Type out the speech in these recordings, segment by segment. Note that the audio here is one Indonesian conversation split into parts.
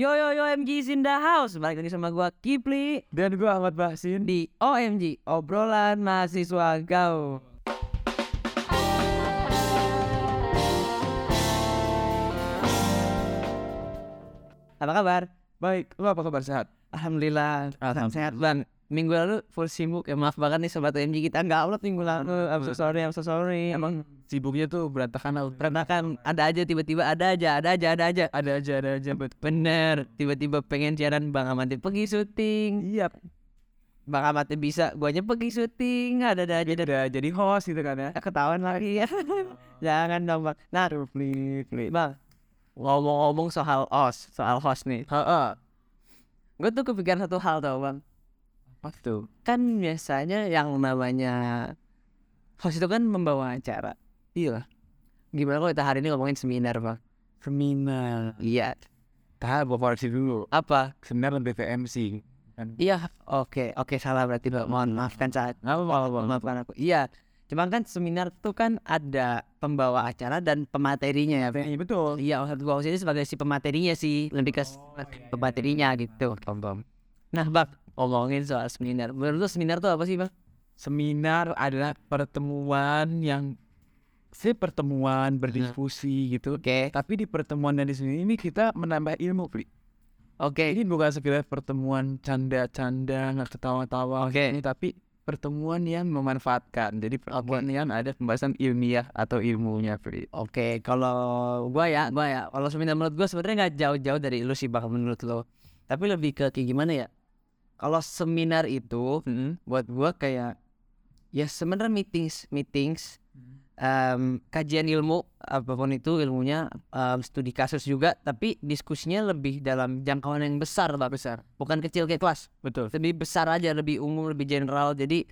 Yo yo yo MG in the house. Balik lagi sama gua Kipli. Dan gue Ahmad Bahsin Di OMG Obrolan Mahasiswa Gaul. Apa kabar? Baik, lu apa kabar? Sehat? Alhamdulillah. Sehat bang Minggu lalu full sibuk ya maaf banget nih sobat OMG kita nggak upload minggu lalu. I'm so sorry I'm so sorry. Emang sibuknya tuh berantakan out Berantakan. Ada aja tiba-tiba ada aja ada aja ada aja. Ada aja, ada aja. Bener. Tiba-tiba pengen siaran Bang Amati pergi syuting. Iya Bang Amati bisa guanya pergi syuting. Ada ada aja. Udah jadi host gitu kan ya. Ketahuan lagi. Ya jangan dong bang. Nah. Pelit, pelit bang. Ngomong-ngomong soal host soal host nih. Ha, gue tuh kepikiran satu hal tau bang Apa tuh? kan biasanya yang namanya host itu kan membawa acara. Iya. Gimana kalau kita hari ini ngomongin seminar bang Seminar. Iya. Tahap gue koreksi dulu. Apa? Seminar lebih ke MC kan? iya. Oke. Oke salah berarti bang mohon maafkan saat Nggak apa-apa maafkan aku. Iya. Cuma kan seminar tuh kan ada pembawa acara dan pematerinya ya. Iya betul. Iya, maksud gua ini sebagai si pematerinya sih, lebih ke s- pematerinya gitu. Tom Nah, Bang, ngomongin soal seminar. Menurut lu seminar tuh apa sih, Bang? Seminar adalah pertemuan yang si pertemuan berdiskusi gitu Oke. tapi di pertemuan dan di sini ini kita menambah ilmu Pri. Oke. Ini bukan sekedar pertemuan canda-canda nggak ketawa-tawa Oke. ini tapi pertemuan yang memanfaatkan. Jadi pertemuan yang ada pembahasan ilmiah atau ilmunya, Pri. Oke, kalau gua ya, gua ya, kalau seminar menurut gua sebenarnya nggak jauh-jauh dari lu sih, Bang, menurut lo. Tapi lebih ke kayak gimana ya? Kalau seminar itu buat gua kayak ya sebenarnya meetings, meetings em, kajian ilmu apa pun itu ilmunya em, studi kasus juga tapi diskusinya lebih dalam jangkauan yang besar lah besar. Bukan kecil kayak kelas. Betul. lebih besar aja lebih umum lebih general. Jadi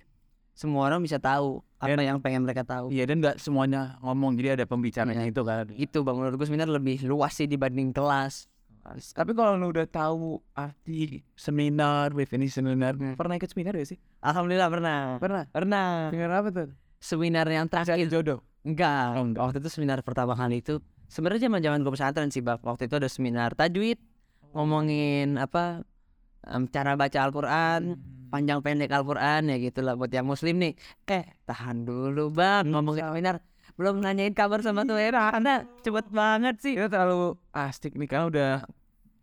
semua orang bisa tahu apa Dan- yang pengen mereka tahu. Iya dan nggak semuanya ngomong jadi ada pembicaranya Iya. itu kan. itu bang menurut gue seminar lebih luas sih dibanding kelas Tapi kalau lu udah tahu arti seminar, definisi seminar, Hmm. pernah ikut seminar gak sih? alhamdulillah pernah Pernah. pernah Seminar apa tuh? seminar yang terakhir Jodoh. enggak Oh, enggak. waktu itu seminar pertama kali itu sebenarnya zaman zaman gue pesantren sih bang waktu itu ada seminar tajwid ngomongin apa em, cara baca Al-Quran panjang pendek Al-Quran ya gitulah buat yang muslim nih eh tahan dulu bang ngomongin seminar belum nanyain kabar sama tuh Anda cepet banget sih Kita terlalu asik nih karena udah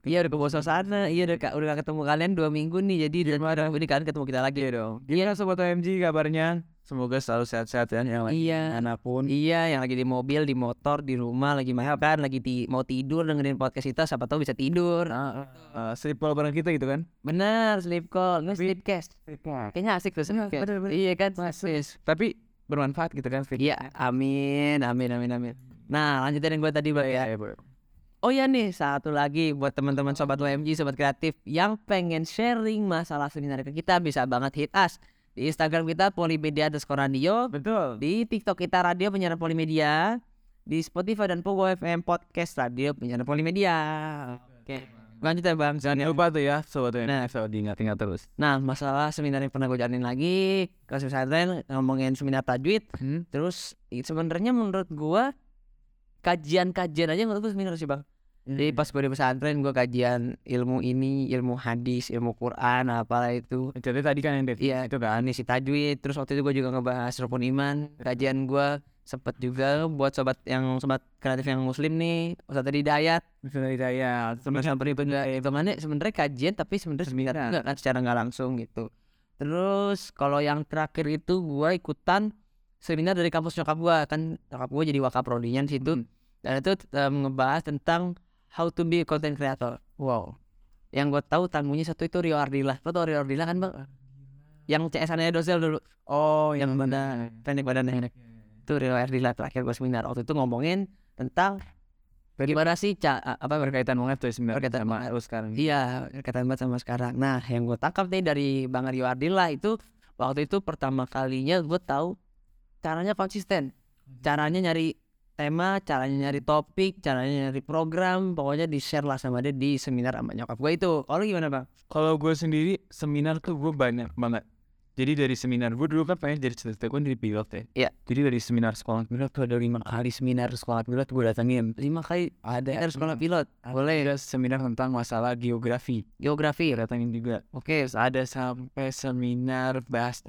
iya udah ke sana iya udah udah gak ketemu kalian dua minggu nih jadi udah ini kalian ketemu kita lagi Iya dong. Gimana sobat OMG kabarnya? Semoga selalu sehat-sehat ya yang lagi iya mana pun. Iya, yang lagi di mobil, di motor, di rumah, lagi makan, lagi ti- mau tidur dengerin podcast kita, siapa tahu bisa tidur. Nah, uh, sleep call bareng kita gitu kan? Bener, sleep call, nggak sleepcast. Kayaknya asik tuh bener, bener. Iya kan, Yes. Tapi bermanfaat gitu kan? Iya, amin, amin, amin, amin. Nah, lanjutin yang gue tadi bang ya. Iya, Bro. Oh ya nih, satu lagi buat teman-teman sobat OMG, sobat kreatif yang pengen sharing masalah seminar ke kita bisa banget hit us di Instagram kita Polimedia underscore radio, Betul. di TikTok kita Radio Penyiaran Polimedia, di Spotify dan Pogo FM Podcast Radio Penyiaran Polimedia. Oke, lanjut ya bang. Jangan lupa tuh ya sobat OMG. Nah. selalu diingat-ingat terus. Nah, masalah seminar yang pernah gue jalanin lagi ke pesantren ngomongin seminar tajwid. Hmm? Terus sebenarnya menurut gua kajian-kajian aja menurut gue seminar sih bang. Jadi pas gue di pesantren gue kajian ilmu ini, ilmu hadis, ilmu Quran, apalah itu. Jadi tadi kan yang Iya, itu kan. Ini si tajwid. Terus waktu itu gue juga ngebahas rukun iman. Kajian gua sempet juga buat sobat yang sobat kreatif yang muslim nih Ustadz Hidayat Misalnya Hidayat. sebenarnya juga hitungannya sebenarnya kajian tapi sebenarnya juga kan secara nggak langsung gitu terus kalau yang terakhir itu gua ikutan seminar dari kampus nyokap gua kan nyokap gua jadi wakaprodinya di situ Hmm. dan itu em, ngebahas tentang how to be a content creator. Wow. yang gue tahu tamunya satu itu Rio Ardila. Lo tau Rio Ardila kan bang? Yang CS annya dozel dulu. Oh, yang badan pendek badannya. Itu Rio Ardila terakhir gue seminar. Waktu itu ngomongin tentang bagaimana sih ca apa berkaitan banget tuh sebenarnya Berkaitan sama lu sekarang. iya berkaitan banget sama sekarang. Nah yang gue tangkap nih dari Bang Rio Ardila itu waktu itu pertama kalinya gue tahu caranya konsisten. Caranya nyari tema caranya nyari topik caranya nyari program pokoknya di share lah sama dia di seminar sama nyokap gue itu kalau gimana bang Kalau gue sendiri seminar tuh gue banyak banget. Jadi dari seminar gue dulu kan pengen jadi cerita gue dari pilot ya. Iya. Jadi dari seminar sekolah pilot tuh ada lima kali seminar sekolah pilot gue datengin. Lima kali Ada ada sekolah pilot. boleh ada seminar tentang masalah geografi. Geografi. Gue datengin juga. Oke. Terus ada sampai seminar bahas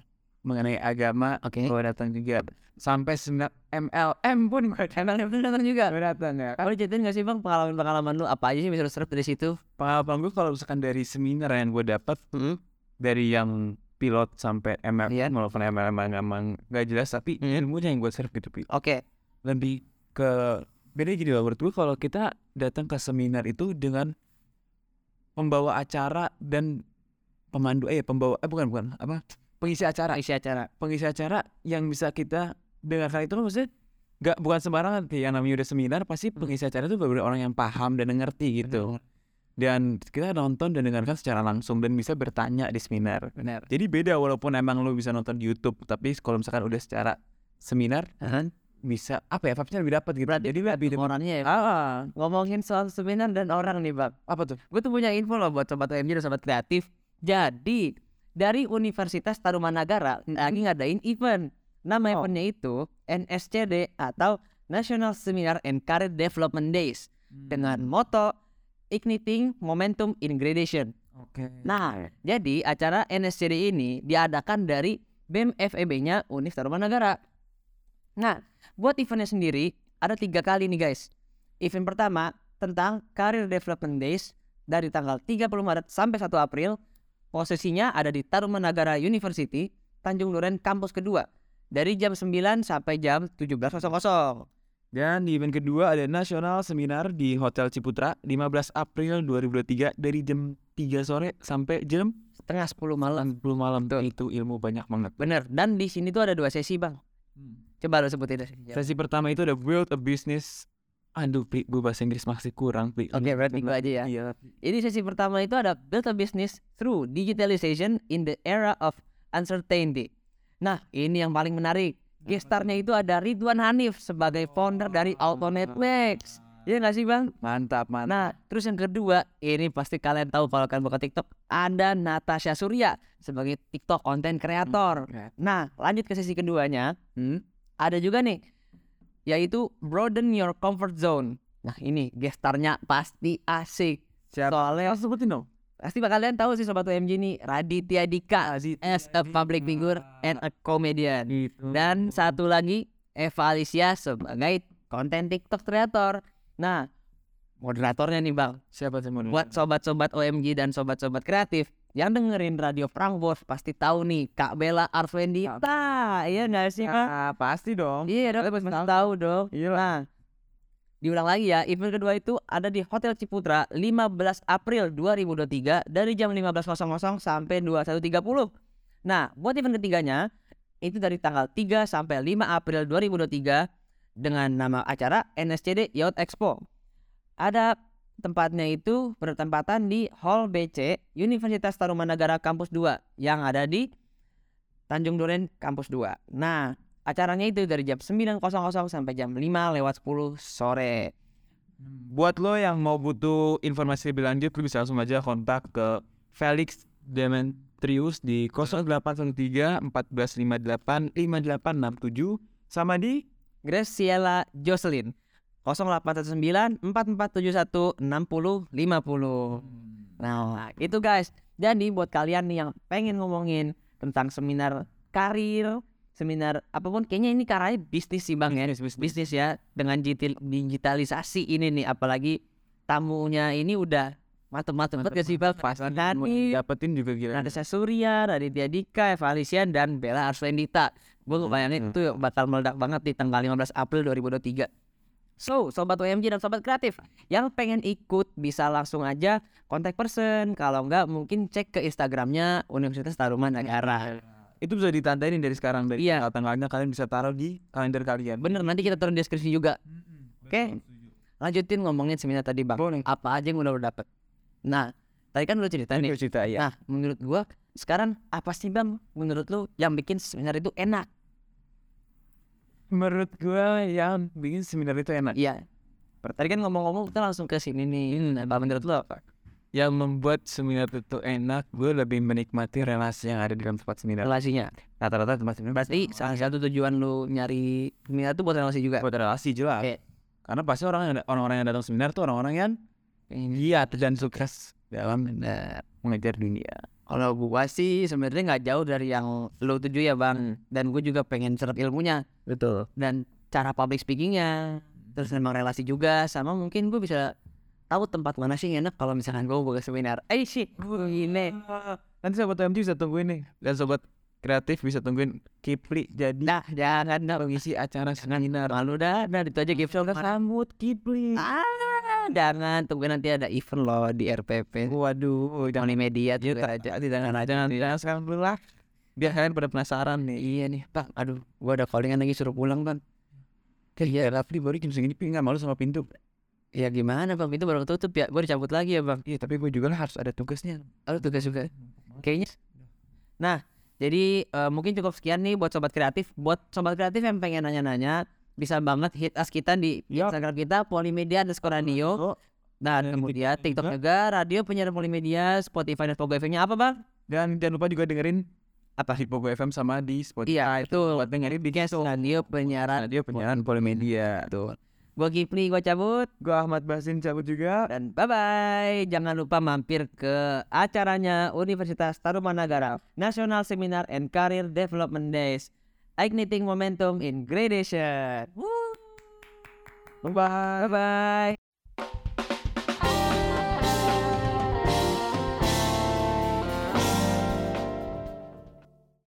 mengenai agama. Oke. Gue datang juga. Sampai seminar MLM pun gue datang. MLM datang juga. Gue datang ya. Boleh ceritain gak sih bang pengalaman-pengalaman lu apa aja sih bisa lu serap dari situ? Pengalaman gue kalau misalkan dari seminar yang gue dapat Hmm. dari yang pilot sampai MLM Iya. walaupun MLM emang gak jelas tapi Hmm. ilmunya yang gue serve gitu. Oke. lebih ke beda gini loh menurut gue kalau kita datang ke seminar itu dengan pembawa acara dan pemandu eh pembawa eh bukan bukan apa pengisi acara. Isi acara. pengisi acara yang bisa kita dengarkan itu kan maksudnya nggak bukan sembarangan. Sih yang namanya udah seminar pasti pengisi acara itu benar orang yang paham dan ngerti gitu. Dan kita nonton dan dengarkan secara langsung dan bisa bertanya di seminar. Benar. jadi beda walaupun emang lo bisa nonton di YouTube tapi kalau misalkan udah secara seminar bisa apa ya vibes-nya lebih dapat gitu. Berarti jadi lebih Orangnya ya. ah Ngomongin soal seminar dan orang nih bang. apa tuh? Gue tuh punya info loh buat sobat OMG dan sobat kreatif. Jadi dari Universitas Tarumanagara lagi ngadain event. Nama Oh. eventnya itu NSCD atau National Seminar and Career Development Days dengan moto Igniting Momentum in Gradation. oke Nah, jadi acara NSCD ini diadakan dari BEM FEB-nya Univ Tarumanagara. Nah, buat eventnya sendiri ada tiga kali nih guys. Event pertama tentang Career Development Days dari tanggal 30 Maret sampai 1 April. Posisinya ada di Tarumanagara University, Tanjung Duren kampus kedua. Dari jam 9 sampai jam 17.00. dan di event kedua ada nasional seminar di Hotel Ciputra 15 April 2023 dari jam 3 sore sampai jam Setengah 10 malam. 10 malam itu ilmu banyak banget Bener. Dan di sini tuh ada dua sesi bang. Coba lo sebutin deh. sesi pertama itu ada build a business aduh Pi, gue bahasa Inggris masih kurang Pi. Oke, berarti gue aja ya. iya Ini sesi pertama itu ada build a business through digitalization in the era of uncertainty. Nah, ini yang paling menarik. Gestarnya itu ada Ridwan Hanif sebagai founder dari Auto Netflix. Iya nggak sih bang? mantap mantap Nah, terus yang kedua, ini pasti kalian tahu kalau kalian buka TikTok, ada Natasha Surya sebagai TikTok content creator. Nah, lanjut ke sesi keduanya, Hmm? ada juga nih, yaitu broaden your comfort zone. Nah, ini gestarnya pasti asik. Siapa? Soalnya Langsung sebutin dong pasti kalian tahu sih sobat UMG nih Raditya Dika as a public figure and a comedian. gitu Dan satu lagi Eva Alicia sebagai konten TikTok creator. Nah, moderatornya nih Bang. siapa sih mau Buat sobat-sobat OMG dan sobat-sobat kreatif yang dengerin Radio Frankfurt pasti tahu nih Kak Bella Arvendita. Iya nggak sih, Kak? Ah, pasti dong Iya dong, pasti tahu dong. Iya Nah, diulang lagi ya, event kedua itu ada di Hotel Ciputra 15 April 2023 dari jam 15.00 sampai 21.30. Nah, buat event ketiganya itu dari tanggal 3 sampai 5 April 2023 dengan nama acara NSCD Yacht Expo. Ada tempatnya itu bertempatan di Hall BC Universitas Tarumanagara Kampus 2 yang ada di Tanjung Duren Kampus 2. Nah, acaranya itu dari jam 9.00 sampai jam 5 lewat 10 sore. Buat lo yang mau butuh informasi lebih lanjut, lo bisa langsung aja kontak ke Felix Demetrius di 0813 1458 5867 sama di Graciela Jocelyn 0819 4471 60 50. Nah, itu guys. Jadi buat kalian nih yang pengen ngomongin tentang seminar karir, seminar apa pun kayaknya ini karanya bisnis sih Bang ya. Bisnis ya dengan digital- digitalisasi ini nih apalagi tamunya ini udah mantep-mantep banget gak sih Bang? Pas Nani, dapetin juga gila. Natasha Surya, Raditya Dika, Eva Alisian, dan Bella Arswendita. Gue bayangin itu bakal meledak banget di tanggal 15 April 2023. So, sobat OMG dan sobat kreatif yang pengen ikut bisa langsung aja kontak person. Kalau enggak mungkin cek ke Instagramnya Universitas Tarumanagara. Itu bisa ditandain dari sekarang dari Iya. tanggal-tanggalnya kalian bisa taruh di kalender kalian. Bener, nanti kita taruh di deskripsi juga. Oke, lanjutin ngomongin seminar tadi bang. Boleh. Apa aja yang udah lo dapet? Nah, tadi kan udah cerita nih. Cerita ya. Nah, menurut gua sekarang apa sih bang? Menurut lu yang bikin seminar itu enak? Menurut gua yang bikin seminar itu enak. Iya. Tadi kan ngomong-ngomong kita langsung ke sini nih. Apa menurut lu apa? yang membuat seminar itu enak gue lebih menikmati relasi yang ada di dalam tempat seminar relasinya rata-rata tempat seminar berarti salah satu tujuan lu nyari seminar tuh buat relasi juga buat relasi jelas Oke. karena pasti orang yang orang-orang yang datang seminar tuh orang-orang yang giat dan sukses dalam Bener. mengejar dunia Kalau gua sih sebenarnya nggak jauh dari yang lo tuju ya bang. Dan gue juga pengen serap ilmunya betul dan cara public speakingnya. Terus memang relasi juga sama mungkin gue bisa tahu tempat mana sih yang enak kalau misalkan gue buka seminar. Eh sih, ini. nanti sobat MG bisa tungguin nih dan sobat kreatif bisa tungguin Kipli jadi Nah jangan dong. pengisi acara seminar Malu dah, nah itu aja gift shop. sambut Kipli Ah, jangan tunggu nanti ada event loh di RPP. waduh Jangan di media Iya, tuh tak- aja. jangan jangan jangan sekarang dulu lah biar kalian pada penasaran nih Iya nih, bang. Aduh, gua ada callingan lagi suruh pulang bang. Iya, Rafli baru jam segini Pi nggak malu sama pintu. Ya gimana bang? Itu baru tutup ya. Gue dicabut lagi ya bang. Iya, tapi gue juga lah harus ada tugasnya. Aduh tugas juga. Kayaknya. Nah, jadi eh, mungkin cukup sekian nih buat sobat kreatif. Buat sobat kreatif yang pengen nanya-nanya, bisa banget hit us kita di Yup. Instagram kita Polimedia underscore radio. Nah, Dan kemudian TikTok TikTok juga, radio penyiaran Polimedia, Spotify dan Pogo FM-nya apa bang? Dan jangan lupa juga dengerin apa di Pogo FM sama di Spotify. Iya, itu buat dengerin di radio penyiaran. radio penyiaran Polimedia. Tuh. Gua Kipli, gua cabut. Gue Ahmad Basin cabut juga. Dan bye-bye. Jangan lupa mampir ke acaranya Universitas Tarumanagara National Seminar and Career Development Days. Igniting Momentum in Gradation. Woo. Bye bye. Bye-bye.